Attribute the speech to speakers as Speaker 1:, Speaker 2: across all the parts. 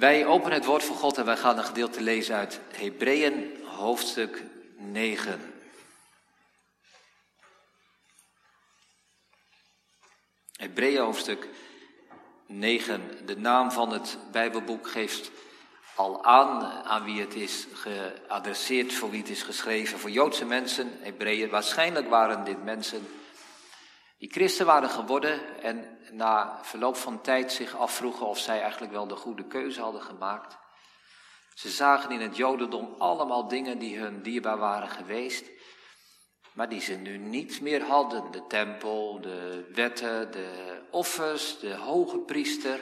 Speaker 1: Wij openen het woord van God en wij gaan een gedeelte lezen uit Hebreeën hoofdstuk 9. Hebreeën hoofdstuk 9. De naam van het Bijbelboek geeft al aan aan wie het is geadresseerd, voor wie het is geschreven. Voor Joodse mensen, Hebreeën. Waarschijnlijk waren dit mensen die christen waren geworden en na verloop van tijd zich afvroegen of zij eigenlijk wel de goede keuze hadden gemaakt. Ze zagen in het Jodendom allemaal dingen die hun dierbaar waren geweest, maar die ze nu niet meer hadden. De tempel, de wetten, de offers, de hoge priester.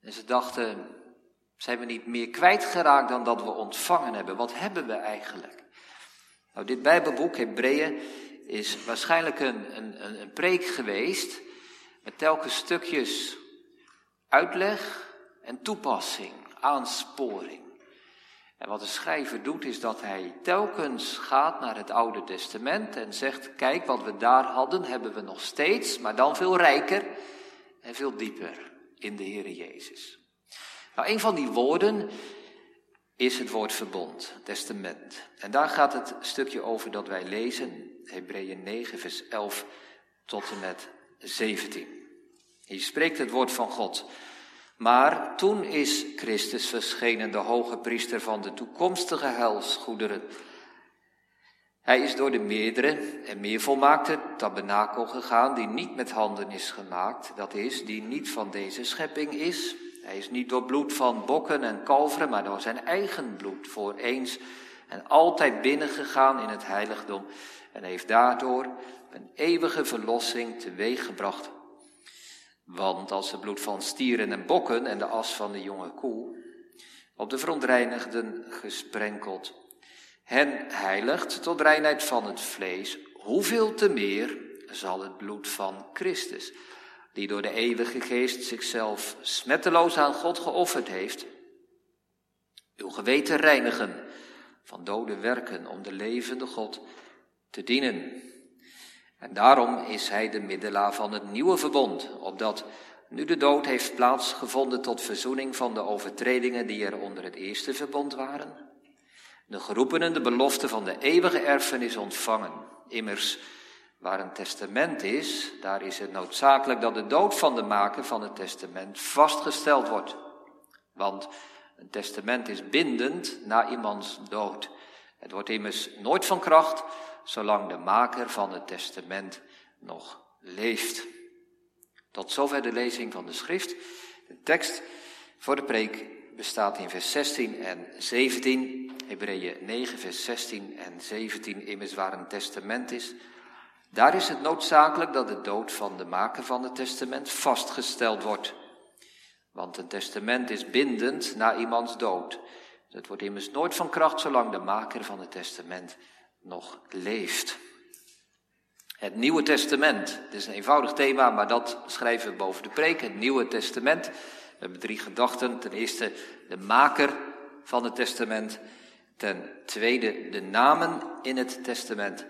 Speaker 1: En ze dachten, zijn we niet meer kwijtgeraakt dan dat we ontvangen hebben? Wat hebben we eigenlijk? Nou, dit Bijbelboek, Hebreeën, is waarschijnlijk een, een, een preek geweest met telkens stukjes uitleg en toepassing, aansporing. En wat de schrijver doet is dat hij telkens gaat naar het Oude Testament en zegt, kijk wat we daar hadden, hebben we nog steeds, maar dan veel rijker en veel dieper in de Heer Jezus. Nou, een van die woorden is het woord verbond, testament. En daar gaat het stukje over dat wij lezen, Hebreeën 9, vers 11 tot en met 17. Hier spreekt het woord van God. Maar toen is Christus verschenen, de hoge priester van de toekomstige helsgoederen. Hij is door de meerdere en meer volmaakte tabernakel gegaan, die niet met handen is gemaakt, dat is, die niet van deze schepping is. Hij is niet door bloed van bokken en kalveren, maar door zijn eigen bloed voor eens en altijd binnengegaan in het heiligdom en heeft daardoor een eeuwige verlossing teweeggebracht. Want als het bloed van stieren en bokken en de as van de jonge koe op de verontreinigden gesprenkeld hen heiligt tot reinheid van het vlees, hoeveel te meer zal het bloed van Christus, die door de eeuwige geest zichzelf smetteloos aan God geofferd heeft, uw geweten reinigen van dode werken om de levende God te dienen. En daarom is hij de middelaar van het nieuwe verbond, opdat nu de dood heeft plaatsgevonden tot verzoening van de overtredingen die er onder het eerste verbond waren, de geroepenen de belofte van de eeuwige erfenis ontvangen. Immers, waar een testament is, daar is het noodzakelijk dat de dood van de maker van het testament vastgesteld wordt. Want een testament is bindend na iemands dood. Het wordt immers nooit van kracht zolang de maker van het testament nog leeft. Tot zover de lezing van de schrift. De tekst voor de preek bestaat in vers 16 en 17. Hebreeën 9, vers 16 en 17 immers waar een testament is. Daar is het noodzakelijk dat de dood van de maker van het testament vastgesteld wordt. Want een testament is bindend na iemands dood. Het wordt immers nooit van kracht zolang de maker van het testament nog leeft. Het Nieuwe Testament. Het is een eenvoudig thema, maar dat schrijven we boven de preek. Het Nieuwe Testament. We hebben drie gedachten. Ten eerste de maker van het testament. Ten tweede de namen in het testament.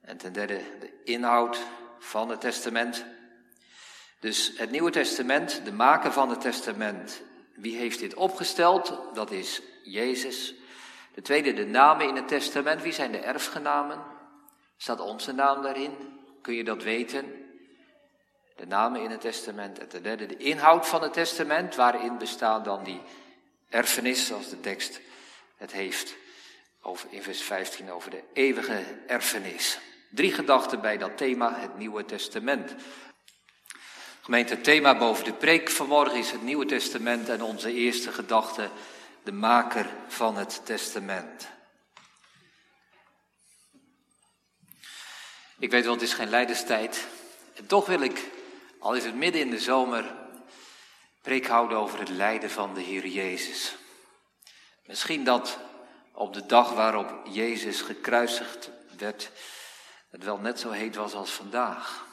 Speaker 1: En ten derde de inhoud van het testament. Dus het Nieuwe Testament, de maker van het testament. Wie heeft dit opgesteld? Dat is Jezus. De tweede, de namen in het testament. Wie zijn de erfgenamen? Staat onze naam daarin? Kun je dat weten? De namen in het testament. En ten derde, de inhoud van het testament. Waarin bestaat dan die erfenis, zoals de tekst het heeft. Over, in vers 15 over de eeuwige erfenis. Drie gedachten bij dat thema, het Nieuwe Testament. Gemeente, het thema boven de preek vanmorgen is het Nieuwe Testament en onze eerste gedachte de maker van het testament. Ik weet wel, het is geen leiderstijd. En toch wil ik, al is het midden in de zomer, preek houden over het lijden van de Heer Jezus. Misschien dat op de dag waarop Jezus gekruisigd werd, het wel net zo heet was als vandaag.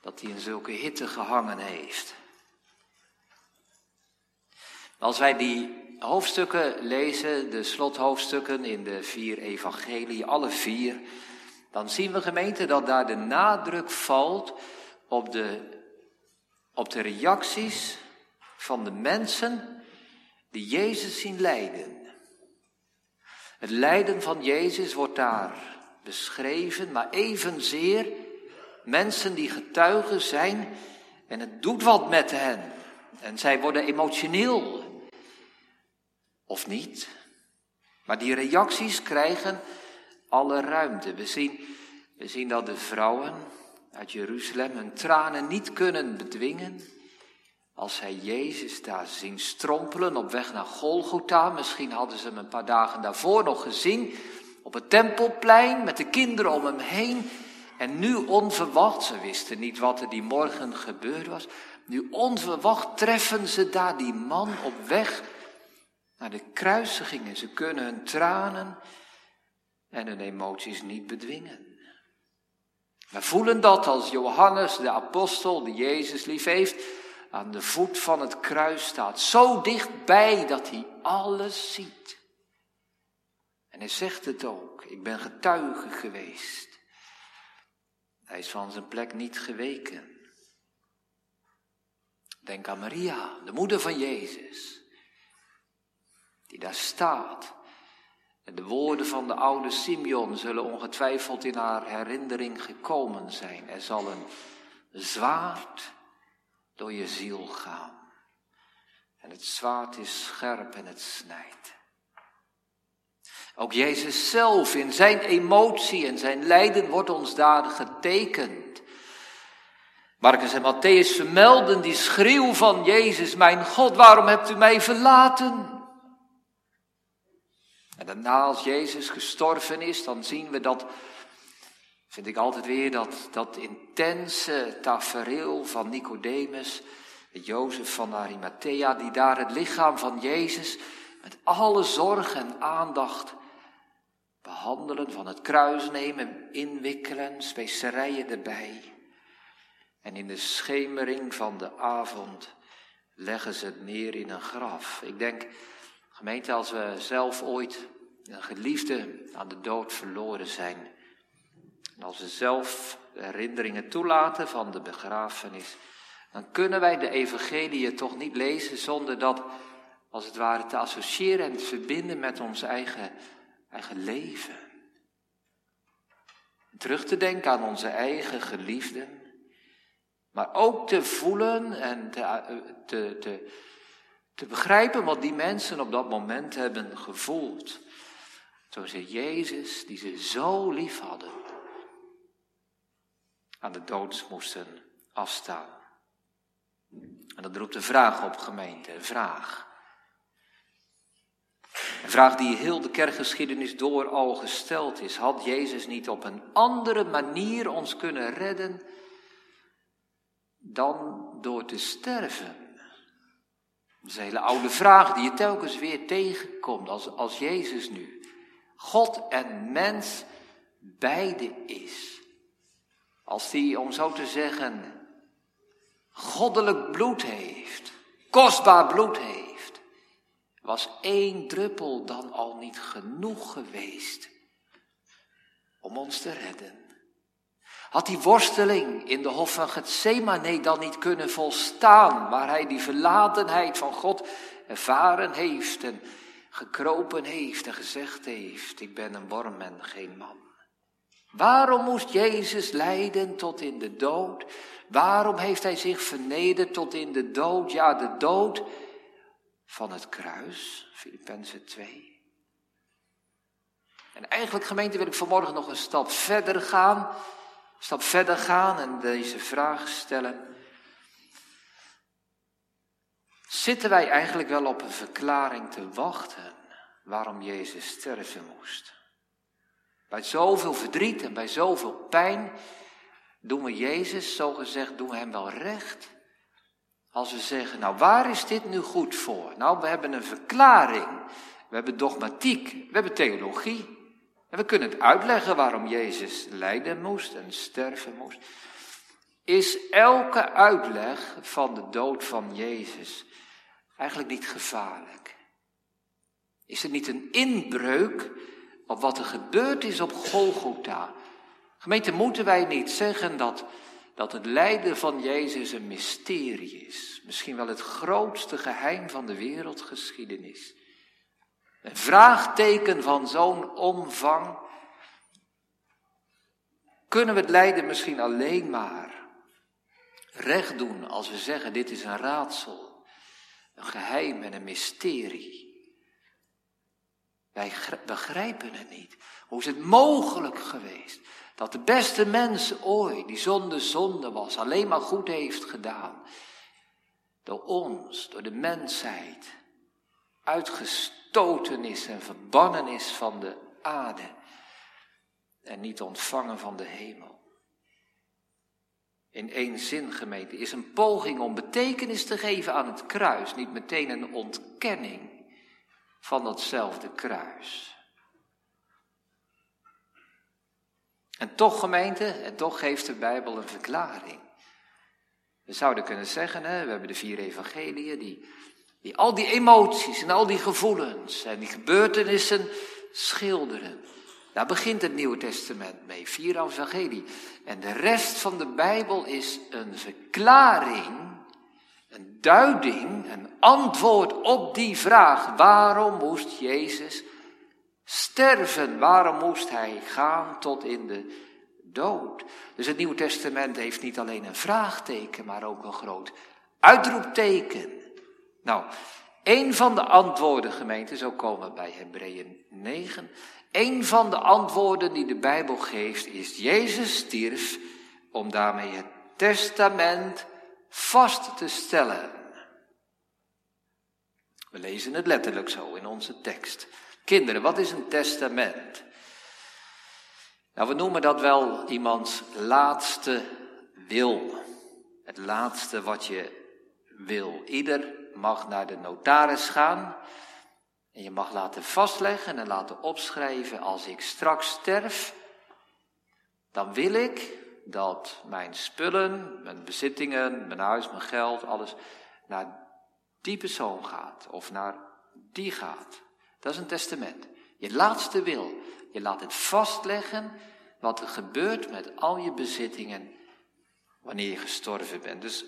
Speaker 1: Dat hij in zulke hitte gehangen heeft. Als wij die hoofdstukken lezen, de slothoofdstukken in de vier evangelie, alle vier, dan zien we gemeente dat daar de nadruk valt op de, op de reacties van de mensen die Jezus zien lijden. Het lijden van Jezus wordt daar beschreven, maar evenzeer mensen die getuigen zijn en het doet wat met hen. En zij worden emotioneel. Of niet? Maar die reacties krijgen alle ruimte. We zien, we zien dat de vrouwen uit Jeruzalem hun tranen niet kunnen bedwingen. Als zij Jezus daar zien strompelen op weg naar Golgotha, misschien hadden ze hem een paar dagen daarvoor nog gezien, op het tempelplein met de kinderen om hem heen. En nu onverwacht, ze wisten niet wat er die morgen gebeurd was, nu onverwacht treffen ze daar die man op weg naar de kruisiging. En ze kunnen hun tranen en hun emoties niet bedwingen. We voelen dat als Johannes, de apostel die Jezus lief heeft, aan de voet van het kruis staat. Zo dichtbij dat hij alles ziet. En hij zegt het ook. Ik ben getuige geweest. Hij is van zijn plek niet geweken. Denk aan Maria, de moeder van Jezus. Die daar staat. En de woorden van de oude Simeon zullen ongetwijfeld in haar herinnering gekomen zijn. Er zal een zwaard door je ziel gaan. En het zwaard is scherp en het snijdt. Ook Jezus zelf in zijn emotie en zijn lijden wordt ons daar getekend. Marcus en Matthäus vermelden die schreeuw van Jezus, mijn God, waarom hebt u mij verlaten? En daarna als Jezus gestorven is, dan zien we dat vind ik altijd weer dat, dat intense tafereel van Nicodemus, Jozef van Arimathea, die daar het lichaam van Jezus met alle zorg en aandacht behandelen, van het kruis nemen, inwikkelen, specerijen erbij. En in de schemering van de avond leggen ze het neer in een graf. Ik denk, gemeente, als we zelf ooit een geliefde aan de dood verloren zijn, en als we zelf herinneringen toelaten van de begrafenis, dan kunnen wij de evangelie toch niet lezen zonder dat, als het ware, te associëren en te verbinden met ons eigen, eigen leven. Terug te denken aan onze eigen geliefden, maar ook te voelen en te, te, te, te begrijpen wat die mensen op dat moment hebben gevoeld. Toen ze Jezus, die ze zo lief hadden, aan de dood moesten afstaan. En dat roept een vraag op, gemeente, een vraag. Een vraag die heel de kerkgeschiedenis door al gesteld is. Had Jezus niet op een andere manier ons kunnen redden dan door te sterven? Dat is een hele oude vraag die je telkens weer tegenkomt als, als Jezus nu God en mens beide is. Als die, om zo te zeggen, goddelijk bloed heeft, kostbaar bloed heeft, was één druppel dan al niet genoeg geweest om ons te redden. Had die worsteling in de hof van Gethsemane dan niet kunnen volstaan, waar hij die verlatenheid van God ervaren heeft en gekropen heeft en gezegd heeft, ik ben een worm en geen man. Waarom moest Jezus lijden tot in de dood? Waarom heeft hij zich vernederd tot in de dood? Ja, de dood van het kruis, Filippenzen 2. En eigenlijk, gemeente, wil ik vanmorgen nog een stap verder gaan. Een stap verder gaan en deze vraag stellen. Zitten wij eigenlijk wel op een verklaring te wachten waarom Jezus sterven moest? Bij zoveel verdriet en bij zoveel pijn doen we Jezus, zo gezegd, doen hem wel recht. Als we zeggen, nou waar is dit nu goed voor? Nou, we hebben een verklaring, we hebben dogmatiek, we hebben theologie. En we kunnen het uitleggen waarom Jezus lijden moest en sterven moest. Is elke uitleg van de dood van Jezus eigenlijk niet gevaarlijk? Is het niet een inbreuk op wat er gebeurd is op Golgotha. Gemeente, moeten wij niet zeggen dat, dat het lijden van Jezus een mysterie is? misschien wel het grootste geheim van de wereldgeschiedenis. Een vraagteken van zo'n omvang. Kunnen we het lijden misschien alleen maar recht doen als we zeggen dit is een raadsel, geheim en een mysterie. Wij begrijpen het niet. Hoe is het mogelijk geweest dat de beste mens ooit, die zonder zonde was, alleen maar goed heeft gedaan? Door ons, door de mensheid, uitgestoten is en verbannen is van de aarde en niet ontvangen van de hemel. In één zin, gemeente, is een poging om betekenis te geven aan het kruis niet meteen een ontkenning van datzelfde kruis. En toch, gemeente, en toch geeft de Bijbel een verklaring. We zouden kunnen zeggen, hè, we hebben de vier evangeliën, die, die al die emoties en al die gevoelens en die gebeurtenissen schilderen. Daar begint het Nieuwe Testament mee, vier evangelie. En de rest van de Bijbel is een verklaring een duiding, een antwoord op die vraag. Waarom moest Jezus sterven? Waarom moest hij gaan tot in de dood? Dus het Nieuwe Testament heeft niet alleen een vraagteken, maar ook een groot uitroepteken. Nou, een van de antwoorden, gemeente, zo komen we bij Hebreeën 9. Een van de antwoorden die de Bijbel geeft is: Jezus stierf om daarmee het testament vast te stellen. We lezen het letterlijk zo in onze tekst. Kinderen, wat is een testament? Nou, we noemen dat wel iemands laatste wil. Het laatste wat je wil. Ieder mag naar de notaris gaan en je mag laten vastleggen en laten opschrijven: als ik straks sterf, dan wil ik dat mijn spullen, mijn bezittingen, mijn huis, mijn geld, alles naar die persoon gaat of naar die gaat. Dat is een testament. Je laatste wil. Je laat het vastleggen wat er gebeurt met al je bezittingen wanneer je gestorven bent. Dus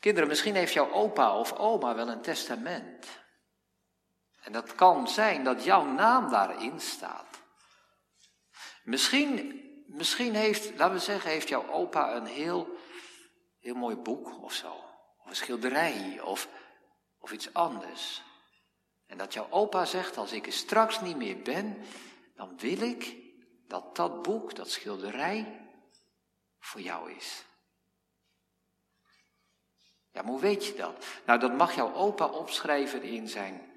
Speaker 1: kinderen, misschien heeft jouw opa of oma wel een testament. En dat kan zijn dat jouw naam daarin staat. Misschien Misschien heeft, laten we zeggen, heeft jouw opa een heel, heel mooi boek of zo. Of een schilderij of, of iets anders. En dat jouw opa zegt, als ik er straks niet meer ben, dan wil ik dat dat boek, dat schilderij, voor jou is. Ja, maar hoe weet je dat? Nou, dat mag jouw opa opschrijven in zijn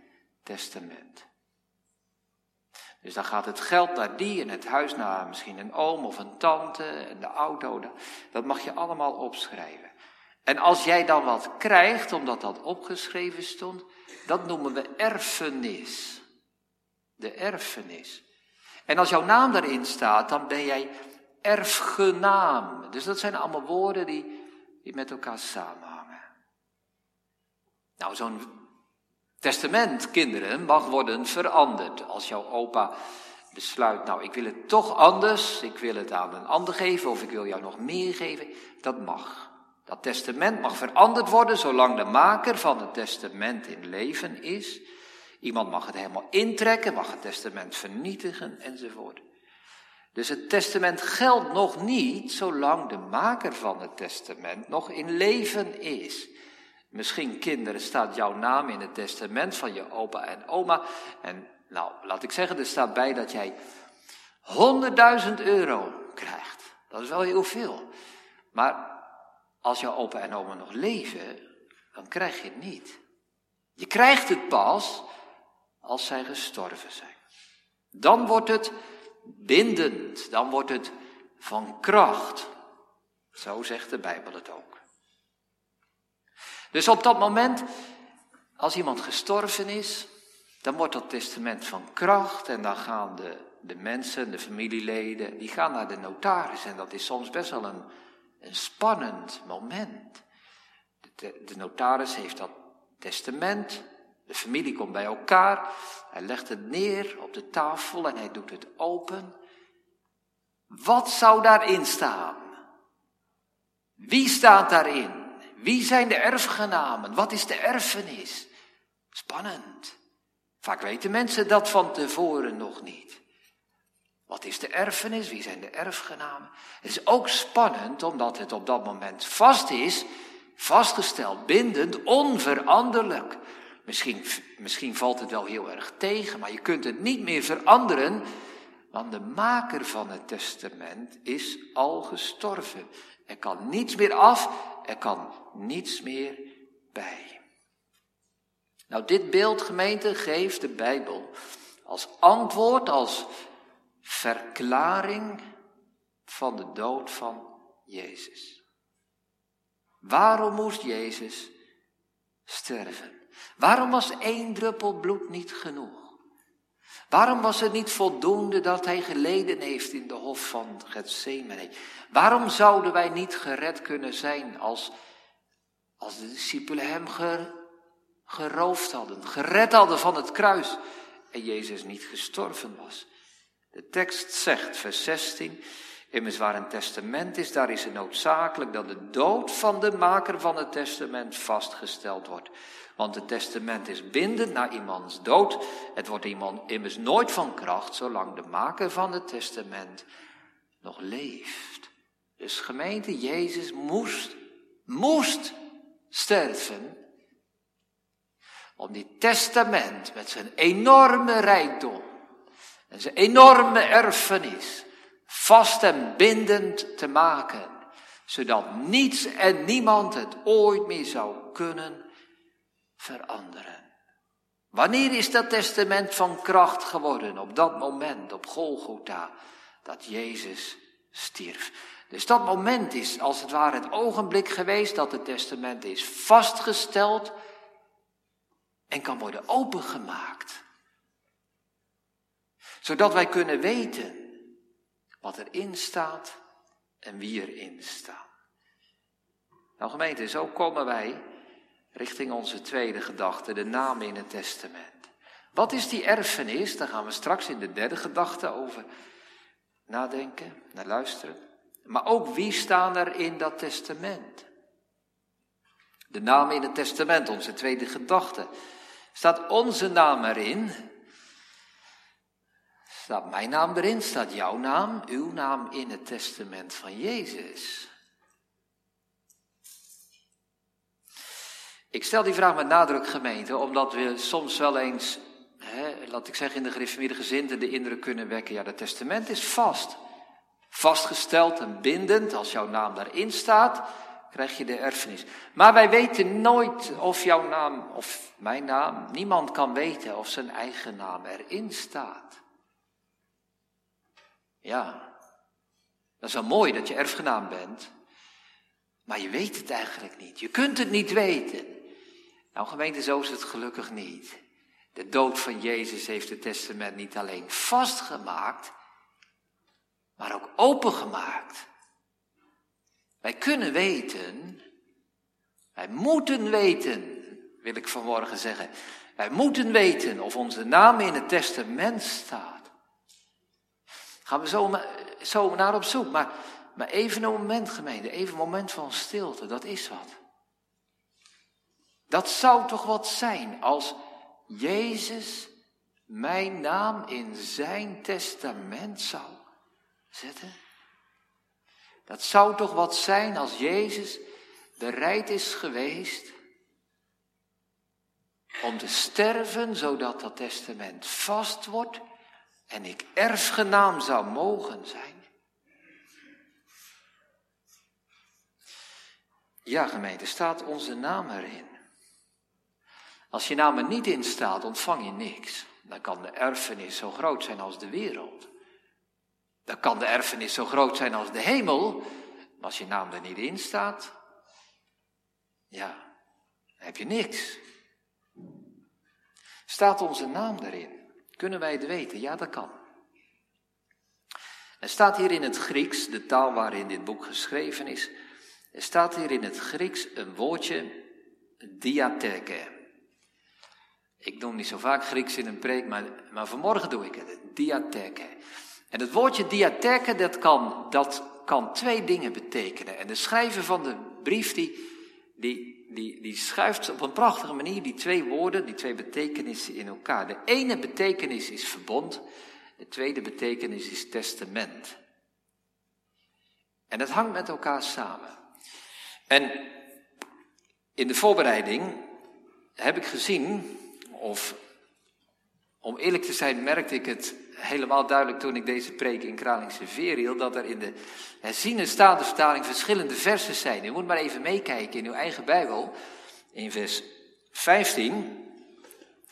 Speaker 1: testament. Dus dan gaat het geld naar die en het huis naar misschien een oom of een tante en de auto. Dat mag je allemaal opschrijven. En als jij dan wat krijgt, omdat dat opgeschreven stond, dat noemen we erfenis. De erfenis. En als jouw naam daarin staat, dan ben jij erfgenaam. Dus dat zijn allemaal woorden die, die met elkaar samenhangen. Nou, zo'n testament, kinderen, mag worden veranderd. Als jouw opa besluit, nou ik wil het toch anders, ik wil het aan een ander geven of ik wil jou nog meer geven, dat mag. Dat testament mag veranderd worden zolang de maker van het testament in leven is. Iemand mag het helemaal intrekken, mag het testament vernietigen enzovoort. Dus het testament geldt nog niet zolang de maker van het testament nog in leven is. Misschien kinderen staat jouw naam in het testament van je opa en oma. En nou, laat ik zeggen, er staat bij dat jij 100.000 euro krijgt. Dat is wel heel veel. Maar als jouw opa en oma nog leven, dan krijg je het niet. Je krijgt het pas als zij gestorven zijn. Dan wordt het bindend, dan wordt het van kracht. Zo zegt de Bijbel het ook. Dus op dat moment, als iemand gestorven is, dan wordt dat testament van kracht en dan gaan de, de mensen, de familieleden, die gaan naar de notaris. En dat is soms best wel een, een spannend moment. De, de notaris heeft dat testament, de familie komt bij elkaar, hij legt het neer op de tafel en hij doet het open. Wat zou daarin staan? Wie staat daarin? Wie zijn de erfgenamen? Wat is de erfenis? Spannend. Vaak weten mensen dat van tevoren nog niet. Wat is de erfenis? Wie zijn de erfgenamen? Het is ook spannend omdat het op dat moment vast is, vastgesteld, bindend, onveranderlijk. Misschien, misschien valt het wel heel erg tegen, maar je kunt het niet meer veranderen, want de maker van het testament is al gestorven. Er kan niets meer af, er kan niets meer bij. Nou, dit beeld, gemeente, geeft de Bijbel als antwoord, als verklaring van de dood van Jezus. Waarom moest Jezus sterven? Waarom was één druppel bloed niet genoeg? Waarom was het niet voldoende dat hij geleden heeft in de hof van Gethsemane? Waarom zouden wij niet gered kunnen zijn als, als de discipelen hem geroofd hadden, gered hadden van het kruis en Jezus niet gestorven was? De tekst zegt, vers 16, immers waar een testament is, daar is het noodzakelijk dat de dood van de maker van het testament vastgesteld wordt. Want het testament is bindend naar iemands dood. Het wordt iemand immers nooit van kracht zolang de maker van het testament nog leeft. Dus gemeente, Jezus moest, moest sterven om dit testament met zijn enorme rijkdom en zijn enorme erfenis vast en bindend te maken, zodat niets en niemand het ooit meer zou kunnen veranderen. Wanneer is dat testament van kracht geworden? Op dat moment, op Golgotha, dat Jezus stierf. Dus dat moment is als het ware het ogenblik geweest dat het testament is vastgesteld en kan worden opengemaakt. Zodat wij kunnen weten wat erin staat en wie erin staat. Nou gemeente, zo komen wij richting onze tweede gedachte, de naam in het testament. Wat is die erfenis? Daar gaan we straks in de derde gedachte over nadenken, naar luisteren. Maar ook wie staan er in dat testament? De naam in het testament, onze tweede gedachte. Staat onze naam erin? Staat mijn naam erin? Staat jouw naam, uw naam in het testament van Jezus? Ik stel die vraag met nadruk, gemeente, omdat we soms wel eens, hè, laat ik zeggen, in de gereformeerde gezinten de indruk kunnen wekken. Ja, het testament is vast. Vastgesteld en bindend. Als jouw naam daarin staat, krijg je de erfenis. Maar wij weten nooit of jouw naam, of mijn naam, niemand kan weten of zijn eigen naam erin staat. Ja, dat is wel mooi dat je erfgenaam bent, maar je weet het eigenlijk niet. Je kunt het niet weten. Nou gemeente, zo is het gelukkig niet. De dood van Jezus heeft het testament niet alleen vastgemaakt, maar ook opengemaakt. Wij kunnen weten, wij moeten weten, wil ik vanmorgen zeggen. Wij moeten weten of onze naam in het testament staat. Gaan we zo, zo naar op zoek. Maar, maar even een moment, gemeente, even een moment van stilte, dat is wat. Dat zou toch wat zijn als Jezus mijn naam in zijn testament zou zetten? Dat zou toch wat zijn als Jezus bereid is geweest om te sterven, zodat dat testament vast wordt en ik erfgenaam zou mogen zijn? Ja, gemeente, staat onze naam erin? Als je naam er niet in staat, ontvang je niks. Dan kan de erfenis zo groot zijn als de wereld. Dan kan de erfenis zo groot zijn als de hemel. Maar als je naam er niet in staat, ja, dan heb je niks. Staat onze naam erin? Kunnen wij het weten? Ja, dat kan. Er staat hier in het Grieks, de taal waarin dit boek geschreven is, er staat hier in het Grieks een woordje diatheke. Ik doe niet zo vaak Grieks in een preek, maar, maar vanmorgen doe ik het. Diatheke. En het woordje diatheke, dat kan, dat kan twee dingen betekenen. En de schrijver van de brief, die, die, die, die schuift op een prachtige manier die twee woorden, die twee betekenissen in elkaar. De ene betekenis is verbond, de tweede betekenis is testament. En dat hangt met elkaar samen. En in de voorbereiding heb ik gezien, of om eerlijk te zijn merkte ik het helemaal duidelijk toen ik deze preek in Kralingse Veer hield, dat er in de herziene statenvertaling verschillende versen zijn. U moet maar even meekijken in uw eigen Bijbel, in vers 15.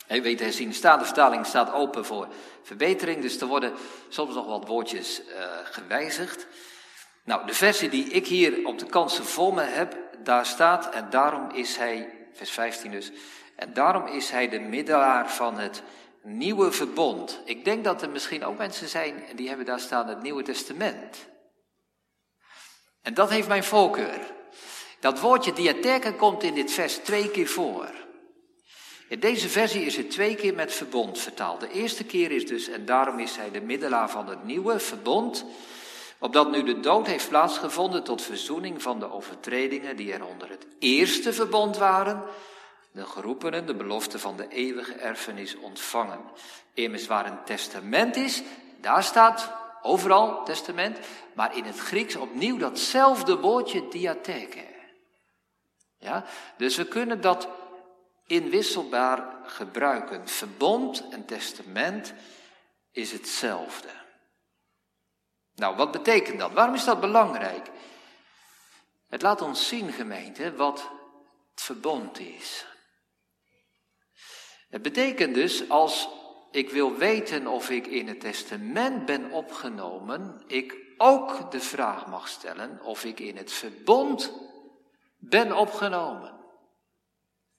Speaker 1: U weet, de herziene statenvertaling staat open voor verbetering, dus er worden soms nog wat woordjes uh, gewijzigd. Nou, de versie die ik hier op de kansen voor me heb, daar staat, en daarom is hij, vers 15 dus, en daarom is hij de middelaar van het nieuwe verbond. Ik denk dat er misschien ook mensen zijn die hebben daar staan het Nieuwe Testament. En dat heeft mijn voorkeur. Dat woordje diatheken komt in dit vers twee keer voor. In deze versie is het twee keer met verbond vertaald. De eerste keer is dus, en daarom is hij de middelaar van het nieuwe verbond, opdat nu de dood heeft plaatsgevonden tot verzoening van de overtredingen die er onder het eerste verbond waren, de geroepenen de belofte van de eeuwige erfenis ontvangen. Immers waar een testament is, daar staat overal testament, maar in het Grieks opnieuw datzelfde woordje diatheke. Ja, dus we kunnen dat inwisselbaar gebruiken. Verbond en testament is hetzelfde. Nou, wat betekent dat? Waarom is dat belangrijk? Het laat ons zien, gemeente, wat het verbond is. Het betekent dus, als ik wil weten of ik in het testament ben opgenomen, ik ook de vraag mag stellen of ik in het verbond ben opgenomen.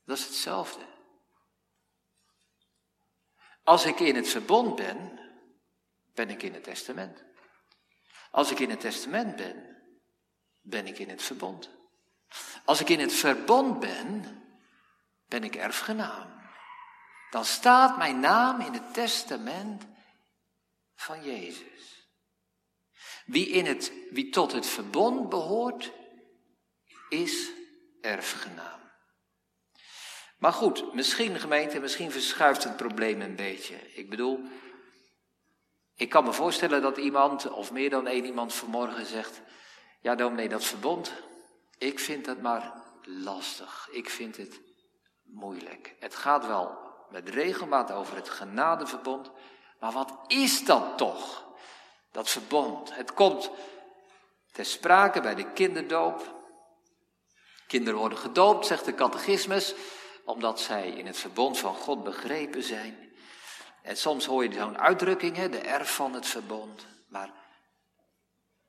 Speaker 1: Dat is hetzelfde. Als ik in het verbond ben, ben ik in het testament. Als ik in het testament ben, ben ik in het verbond. Als ik in het verbond ben, ben ik erfgenaam dan staat mijn naam in het testament van Jezus. Wie, in het, wie tot het verbond behoort, is erfgenaam. Maar goed, misschien gemeente, misschien verschuift het probleem een beetje. Ik bedoel, ik kan me voorstellen dat iemand, of meer dan één iemand vanmorgen zegt, ja dominee, dat verbond, ik vind dat maar lastig. Ik vind het moeilijk. Het gaat wel met regelmaat over het genadeverbond. Maar wat is dat toch? Dat verbond. Het komt ter sprake bij de kinderdoop. Kinderen worden gedoopt, zegt de catechismus, omdat zij in het verbond van God begrepen zijn. En soms hoor je zo'n uitdrukking, hè, de erf van het verbond. Maar,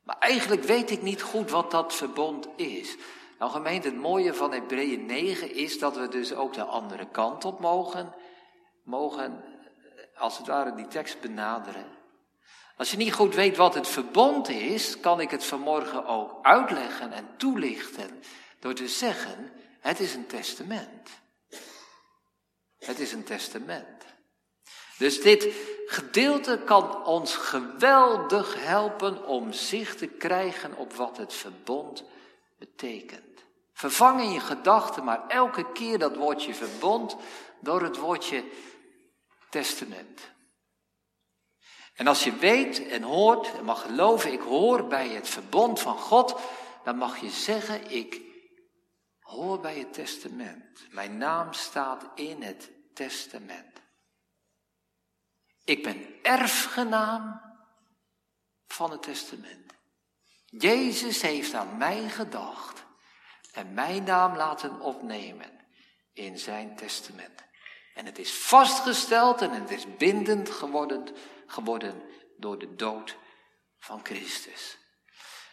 Speaker 1: maar eigenlijk weet ik niet goed wat dat verbond is. Nou gemeente, het mooie van Hebreeën 9 is dat we dus ook de andere kant op mogen mogen als het ware die tekst benaderen. Als je niet goed weet wat het verbond is, kan ik het vanmorgen ook uitleggen en toelichten door te zeggen, het is een testament. Het is een testament. Dus dit gedeelte kan ons geweldig helpen om zicht te krijgen op wat het verbond betekent. Vervang in je gedachten maar elke keer dat woordje verbond door het woordje testament. En als je weet en hoort en mag geloven, ik hoor bij het verbond van God, dan mag je zeggen, ik hoor bij het testament. Mijn naam staat in het testament. Ik ben erfgenaam van het testament. Jezus heeft aan mij gedacht en mijn naam laten opnemen in zijn testament. En het is vastgesteld en het is bindend geworden, geworden door de dood van Christus.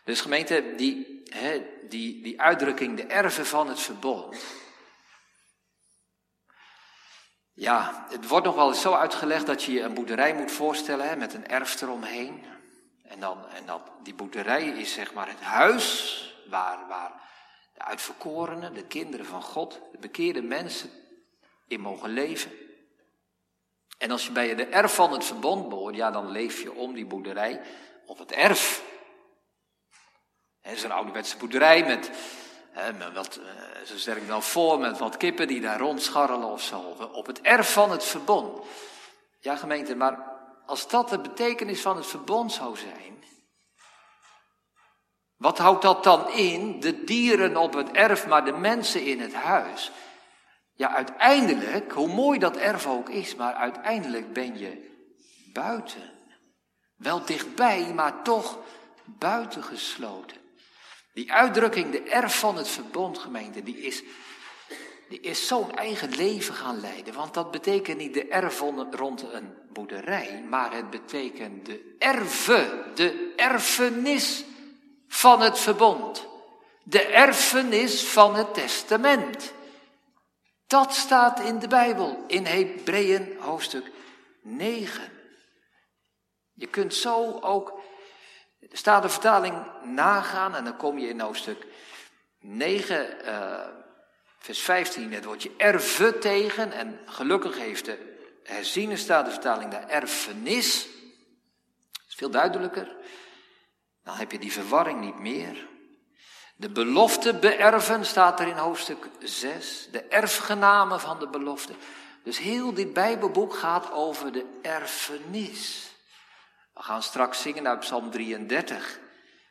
Speaker 1: Dus gemeente, die, hè, die, die uitdrukking, de erven van het verbond. Ja, het wordt nog wel eens zo uitgelegd dat je je een boerderij moet voorstellen hè, met een erf eromheen. En, dan, en dat, die boerderij is zeg maar het huis waar, waar de uitverkorenen, de kinderen van God, de bekeerde mensen in mogen leven. En als je bij de erf van het verbond behoort, ja, dan leef je om die boerderij op het erf. Het is een ouderwetse boerderij met He, wat, eh, zo stel ik wel voor met wat kippen die daar rondscharrelen of zo. Op het erf van het verbond. Ja, gemeente, maar als dat de betekenis van het verbond zou zijn. Wat houdt dat dan in? De dieren op het erf, maar de mensen in het huis. Ja, uiteindelijk, hoe mooi dat erf ook is, maar uiteindelijk ben je buiten. Wel dichtbij, maar toch buitengesloten. Die uitdrukking, de erf van het verbond, gemeente, die is, die is zo'n eigen leven gaan leiden. Want dat betekent niet de erf rond een boerderij, maar het betekent de erve, de erfenis van het verbond. De erfenis van het testament. Dat staat in de Bijbel, in Hebreeën hoofdstuk 9. Je kunt zo ook staat de vertaling nagaan en dan kom je in hoofdstuk 9, uh, eh, vers 15, het woordje erve tegen. En gelukkig heeft de herziene staat de vertaling daar erfenis. Dat is veel duidelijker. Dan heb je die verwarring niet meer. De belofte beërven staat er in hoofdstuk 6. De erfgename van de belofte. Dus heel dit Bijbelboek gaat over de erfenis. We gaan straks zingen uit Psalm 33.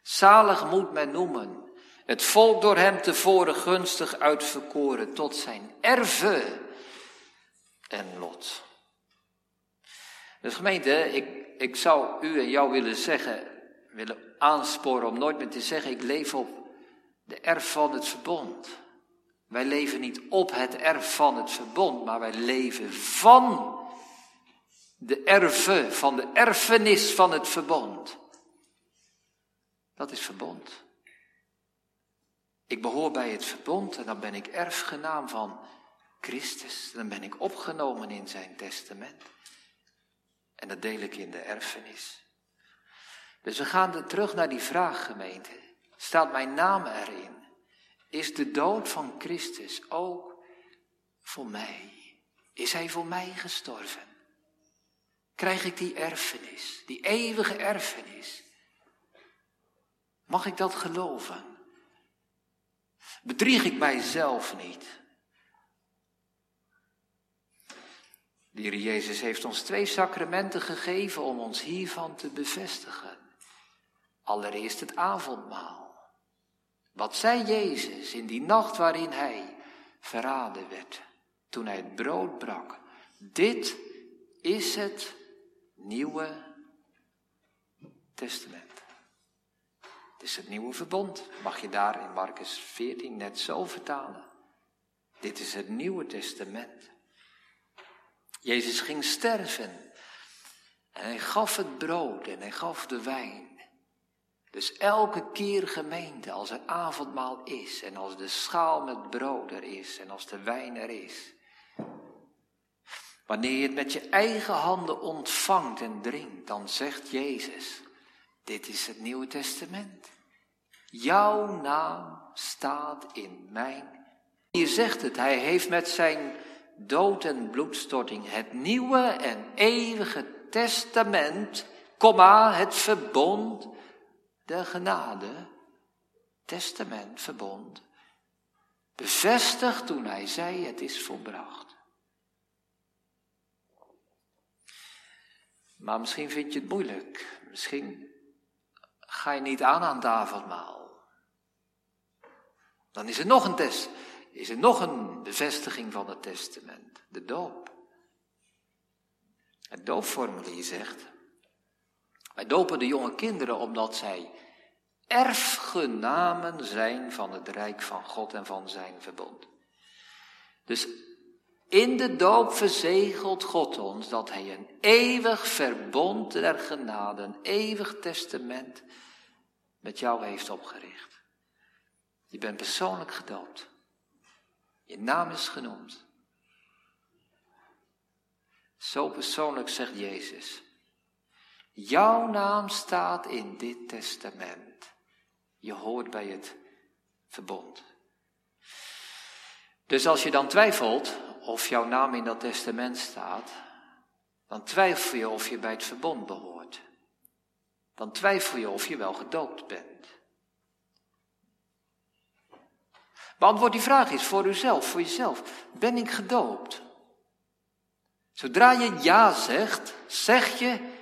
Speaker 1: Zalig moet men noemen, het volk door hem tevoren gunstig uitverkoren tot zijn erve en lot. Dus gemeente, ik, ik zou u en jou willen zeggen, willen aansporen om nooit meer te zeggen, ik leef op de erf van het verbond. Wij leven niet op het erf van het verbond, maar wij leven van de erve, van de erfenis van het verbond. Dat is verbond. Ik behoor bij het verbond en dan ben ik erfgenaam van Christus. Dan ben ik opgenomen in zijn testament. En dat deel ik in de erfenis. Dus we gaan terug naar die vraag, gemeente. Staat mijn naam erin? Is de dood van Christus ook voor mij? Is hij voor mij gestorven? krijg ik die erfenis, die eeuwige erfenis. Mag ik dat geloven? Bedrieg ik mijzelf niet? De Heer Jezus heeft ons twee sacramenten gegeven om ons hiervan te bevestigen. Allereerst het avondmaal. Wat zei Jezus in die nacht waarin hij verraden werd, toen hij het brood brak? Dit is het Nieuwe Testament. Het is het nieuwe verbond. Mag je daar in Marcus 14 net zo vertalen? Dit is het Nieuwe Testament. Jezus ging sterven. En hij gaf het brood en hij gaf de wijn. Dus elke keer gemeente, als er avondmaal is en als de schaal met brood er is en als de wijn er is, Wanneer je het met je eigen handen ontvangt en drinkt, dan zegt Jezus, dit is het Nieuwe Testament. Jouw naam staat in mijn. Hier zegt het, hij heeft met zijn dood en bloedstorting het nieuwe en eeuwige testament, komma, het verbond, de genade, testament, verbond, bevestigd toen hij zei het is volbracht. Maar misschien vind je het moeilijk. Misschien ga je niet aan aan het avondmaal. Dan is er nog een test. Is er nog een bevestiging van het testament. De doop. Het doopformulier zegt. Wij dopen de jonge kinderen omdat zij erfgenamen zijn van het rijk van God en van zijn verbond. Dus in de doop verzegelt God ons dat Hij een eeuwig verbond der genade, een eeuwig testament met jou heeft opgericht. Je bent persoonlijk gedoopt. Je naam is genoemd. Zo persoonlijk zegt Jezus. Jouw naam staat in dit testament. Je hoort bij het verbond. Dus als je dan twijfelt of jouw naam in dat testament staat, dan twijfel je of je bij het verbond behoort. Dan twijfel je of je wel gedoopt bent. Beantwoord die vraag eens voor uzelf, voor jezelf. Ben ik gedoopt? Zodra je ja zegt, zeg je,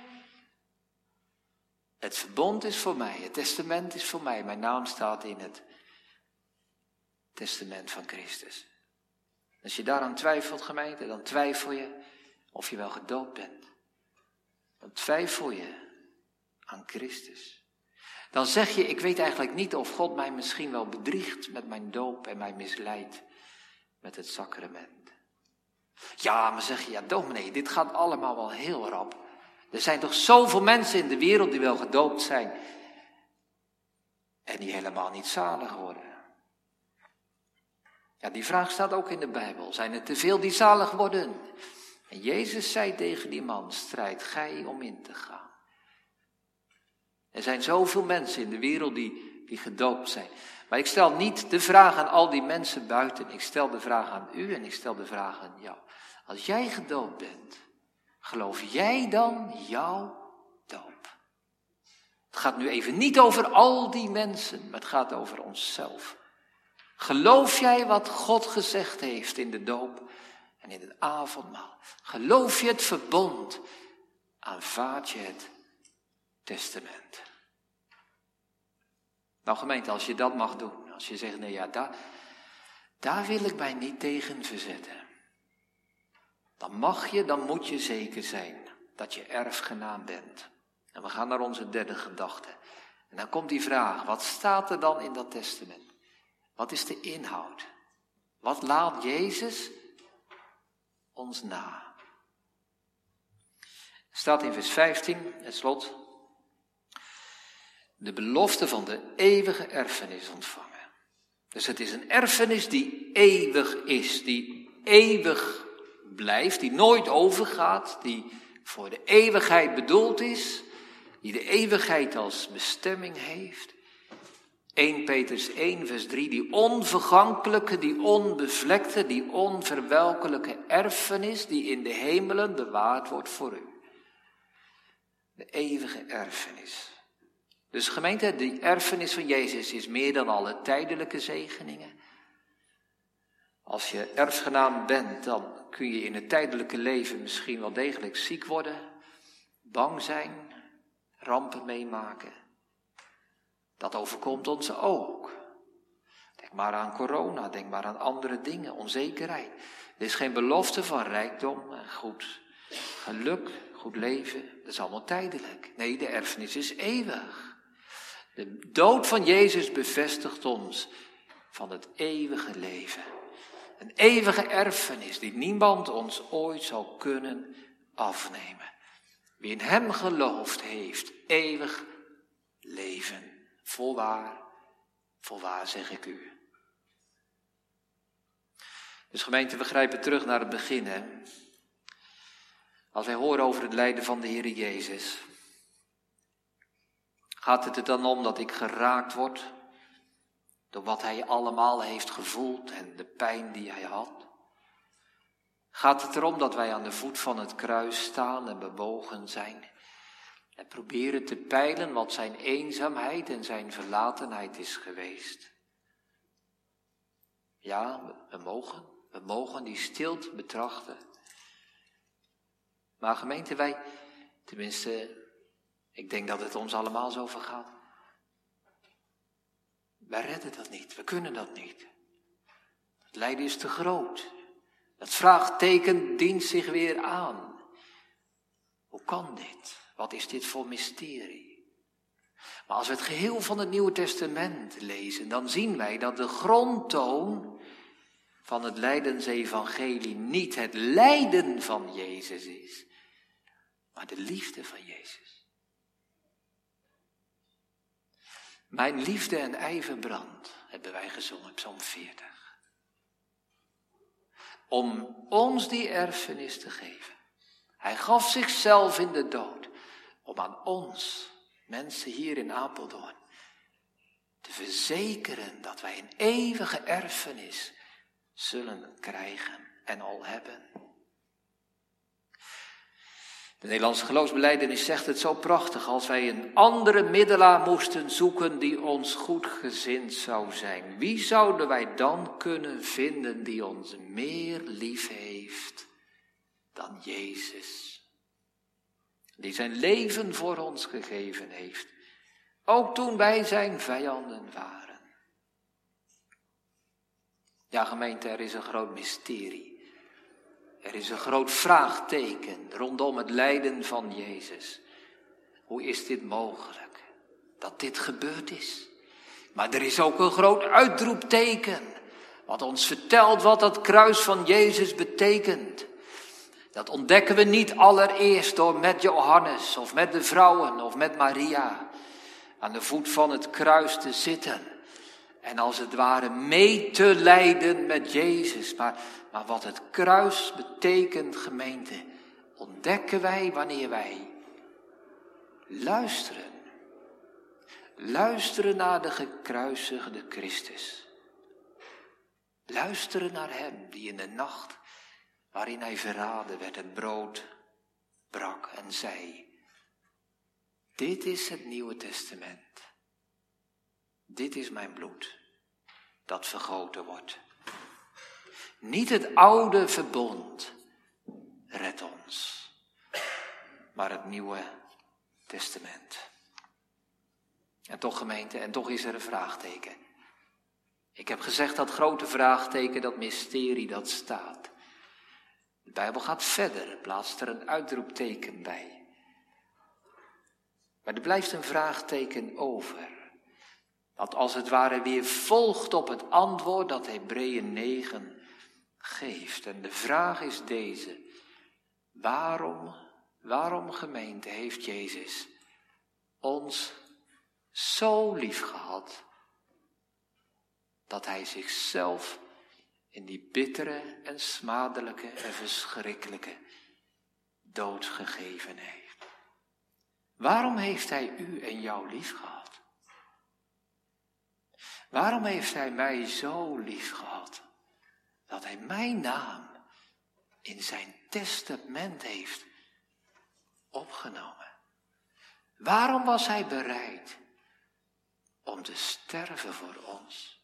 Speaker 1: het verbond is voor mij, het testament is voor mij, mijn naam staat in het testament van Christus. Als je daaraan twijfelt, gemeente, dan twijfel je of je wel gedoopt bent. Dan twijfel je aan Christus. Dan zeg je, ik weet eigenlijk niet of God mij misschien wel bedriegt met mijn doop en mij misleidt met het sacrament. Ja, maar zeg je, ja dominee, dit gaat allemaal wel heel rap. Er zijn toch zoveel mensen in de wereld die wel gedoopt zijn en die helemaal niet zalig worden. Ja, die vraag staat ook in de Bijbel. Zijn er te veel die zalig worden? En Jezus zei tegen die man, strijd gij om in te gaan. Er zijn zoveel mensen in de wereld die, die gedoopt zijn. Maar ik stel niet de vraag aan al die mensen buiten. Ik stel de vraag aan u en ik stel de vraag aan jou. Als jij gedoopt bent, geloof jij dan jouw doop? Het gaat nu even niet over al die mensen, maar het gaat over onszelf. Geloof jij wat God gezegd heeft in de doop en in het avondmaal? Geloof je het verbond? Aanvaard je het testament? Nou gemeente, als je dat mag doen, als je zegt, nee ja, daar, daar wil ik mij niet tegen verzetten. Dan mag je, dan moet je zeker zijn dat je erfgenaam bent. En we gaan naar onze derde gedachte. En dan komt die vraag, wat staat er dan in dat testament? Wat is de inhoud? Wat laat Jezus ons na? Staat in vers 15, het slot. De belofte van de eeuwige erfenis ontvangen. Dus het is een erfenis die eeuwig is, die eeuwig blijft, die nooit overgaat, die voor de eeuwigheid bedoeld is, die de eeuwigheid als bestemming heeft. 1 Petrus 1, vers 3, die onvergankelijke, die onbevlekte, die onverwelkelijke erfenis die in de hemelen bewaard wordt voor u. De eeuwige erfenis. Dus gemeente, die erfenis van Jezus is meer dan alle tijdelijke zegeningen. Als je erfgenaam bent, dan kun je in het tijdelijke leven misschien wel degelijk ziek worden, bang zijn, rampen meemaken. Dat overkomt ons ook. Denk maar aan corona, denk maar aan andere dingen, onzekerheid. Er is geen belofte van rijkdom en goed geluk, goed leven. Dat is allemaal tijdelijk. Nee, de erfenis is eeuwig. De dood van Jezus bevestigt ons van het eeuwige leven. Een eeuwige erfenis die niemand ons ooit zal kunnen afnemen. Wie in Hem gelooft heeft eeuwig leven. Volwaar, volwaar zeg ik u. Dus gemeente, we grijpen terug naar het begin. Hè? Als wij horen over het lijden van de Heer Jezus, gaat het er dan om dat ik geraakt word door wat Hij allemaal heeft gevoeld en de pijn die Hij had? Gaat het erom dat wij aan de voet van het kruis staan en bewogen zijn? En proberen te peilen wat zijn eenzaamheid en zijn verlatenheid is geweest. Ja, we mogen, we mogen die stilte betrachten. Maar gemeente, wij, tenminste, ik denk dat het ons allemaal zo vergaat. Wij redden dat niet, we kunnen dat niet. Het lijden is te groot. Dat vraagteken dient zich weer aan. Hoe kan dit? Wat is dit voor mysterie? Maar als we het geheel van het Nieuwe Testament lezen, dan zien wij dat de grondtoon van het lijdensevangelie niet het lijden van Jezus is, maar de liefde van Jezus. Mijn liefde en ijver brandt, hebben wij gezongen, Psalm 40. Om ons die erfenis te geven. Hij gaf zichzelf in de dood om aan ons, mensen hier in Apeldoorn, te verzekeren dat wij een eeuwige erfenis zullen krijgen en al hebben. De Nederlandse geloofsbeleidenis zegt het zo prachtig. Als wij een andere middelaar moesten zoeken die ons goed gezind zou zijn, wie zouden wij dan kunnen vinden die ons meer lief heeft dan Jezus? Die zijn leven voor ons gegeven heeft, ook toen wij zijn vijanden waren. Ja, gemeente, er is een groot mysterie. Er is een groot vraagteken rondom het lijden van Jezus. Hoe is dit mogelijk? Dat dit gebeurd is. Maar er is ook een groot uitroepteken. Wat ons vertelt wat dat kruis van Jezus betekent. Dat ontdekken we niet allereerst door met Johannes of met de vrouwen of met Maria aan de voet van het kruis te zitten. En als het ware mee te lijden met Jezus. Maar maar wat het kruis betekent, gemeente, ontdekken wij wanneer wij luisteren. Luisteren naar de gekruisigde Christus. Luisteren naar Hem die in de nacht waarin Hij verraden werd het brood brak en zei, dit is het Nieuwe Testament. Dit is mijn bloed dat vergoten wordt niet het oude verbond redt ons, maar het nieuwe testament. En toch gemeente, en toch is er een vraagteken. Ik heb gezegd dat grote vraagteken, dat mysterie, dat staat. De Bijbel gaat verder, plaatst er een uitroepteken bij. Maar er blijft een vraagteken over. Dat als het ware weer volgt op het antwoord dat Hebreeën 9 geeft. En de vraag is deze. Waarom, waarom gemeente heeft Jezus ons zo lief gehad dat hij zichzelf in die bittere en smadelijke en verschrikkelijke dood gegeven heeft? Waarom heeft hij u en jou lief gehad? Waarom heeft hij mij zo lief gehad? dat hij mijn naam in zijn testament heeft opgenomen. Waarom was hij bereid om te sterven voor ons?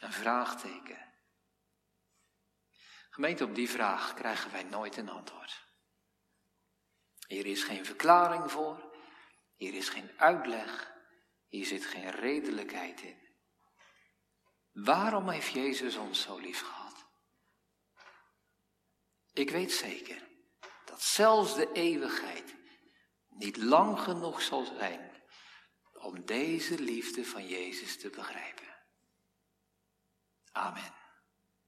Speaker 1: Een vraagteken. Gemeente, op die vraag krijgen wij nooit een antwoord. Hier is geen verklaring voor, hier is geen uitleg, hier zit geen redelijkheid in. Waarom heeft Jezus ons zo lief gehad? Ik weet zeker dat zelfs de eeuwigheid niet lang genoeg zal zijn om deze liefde van Jezus te begrijpen. Amen.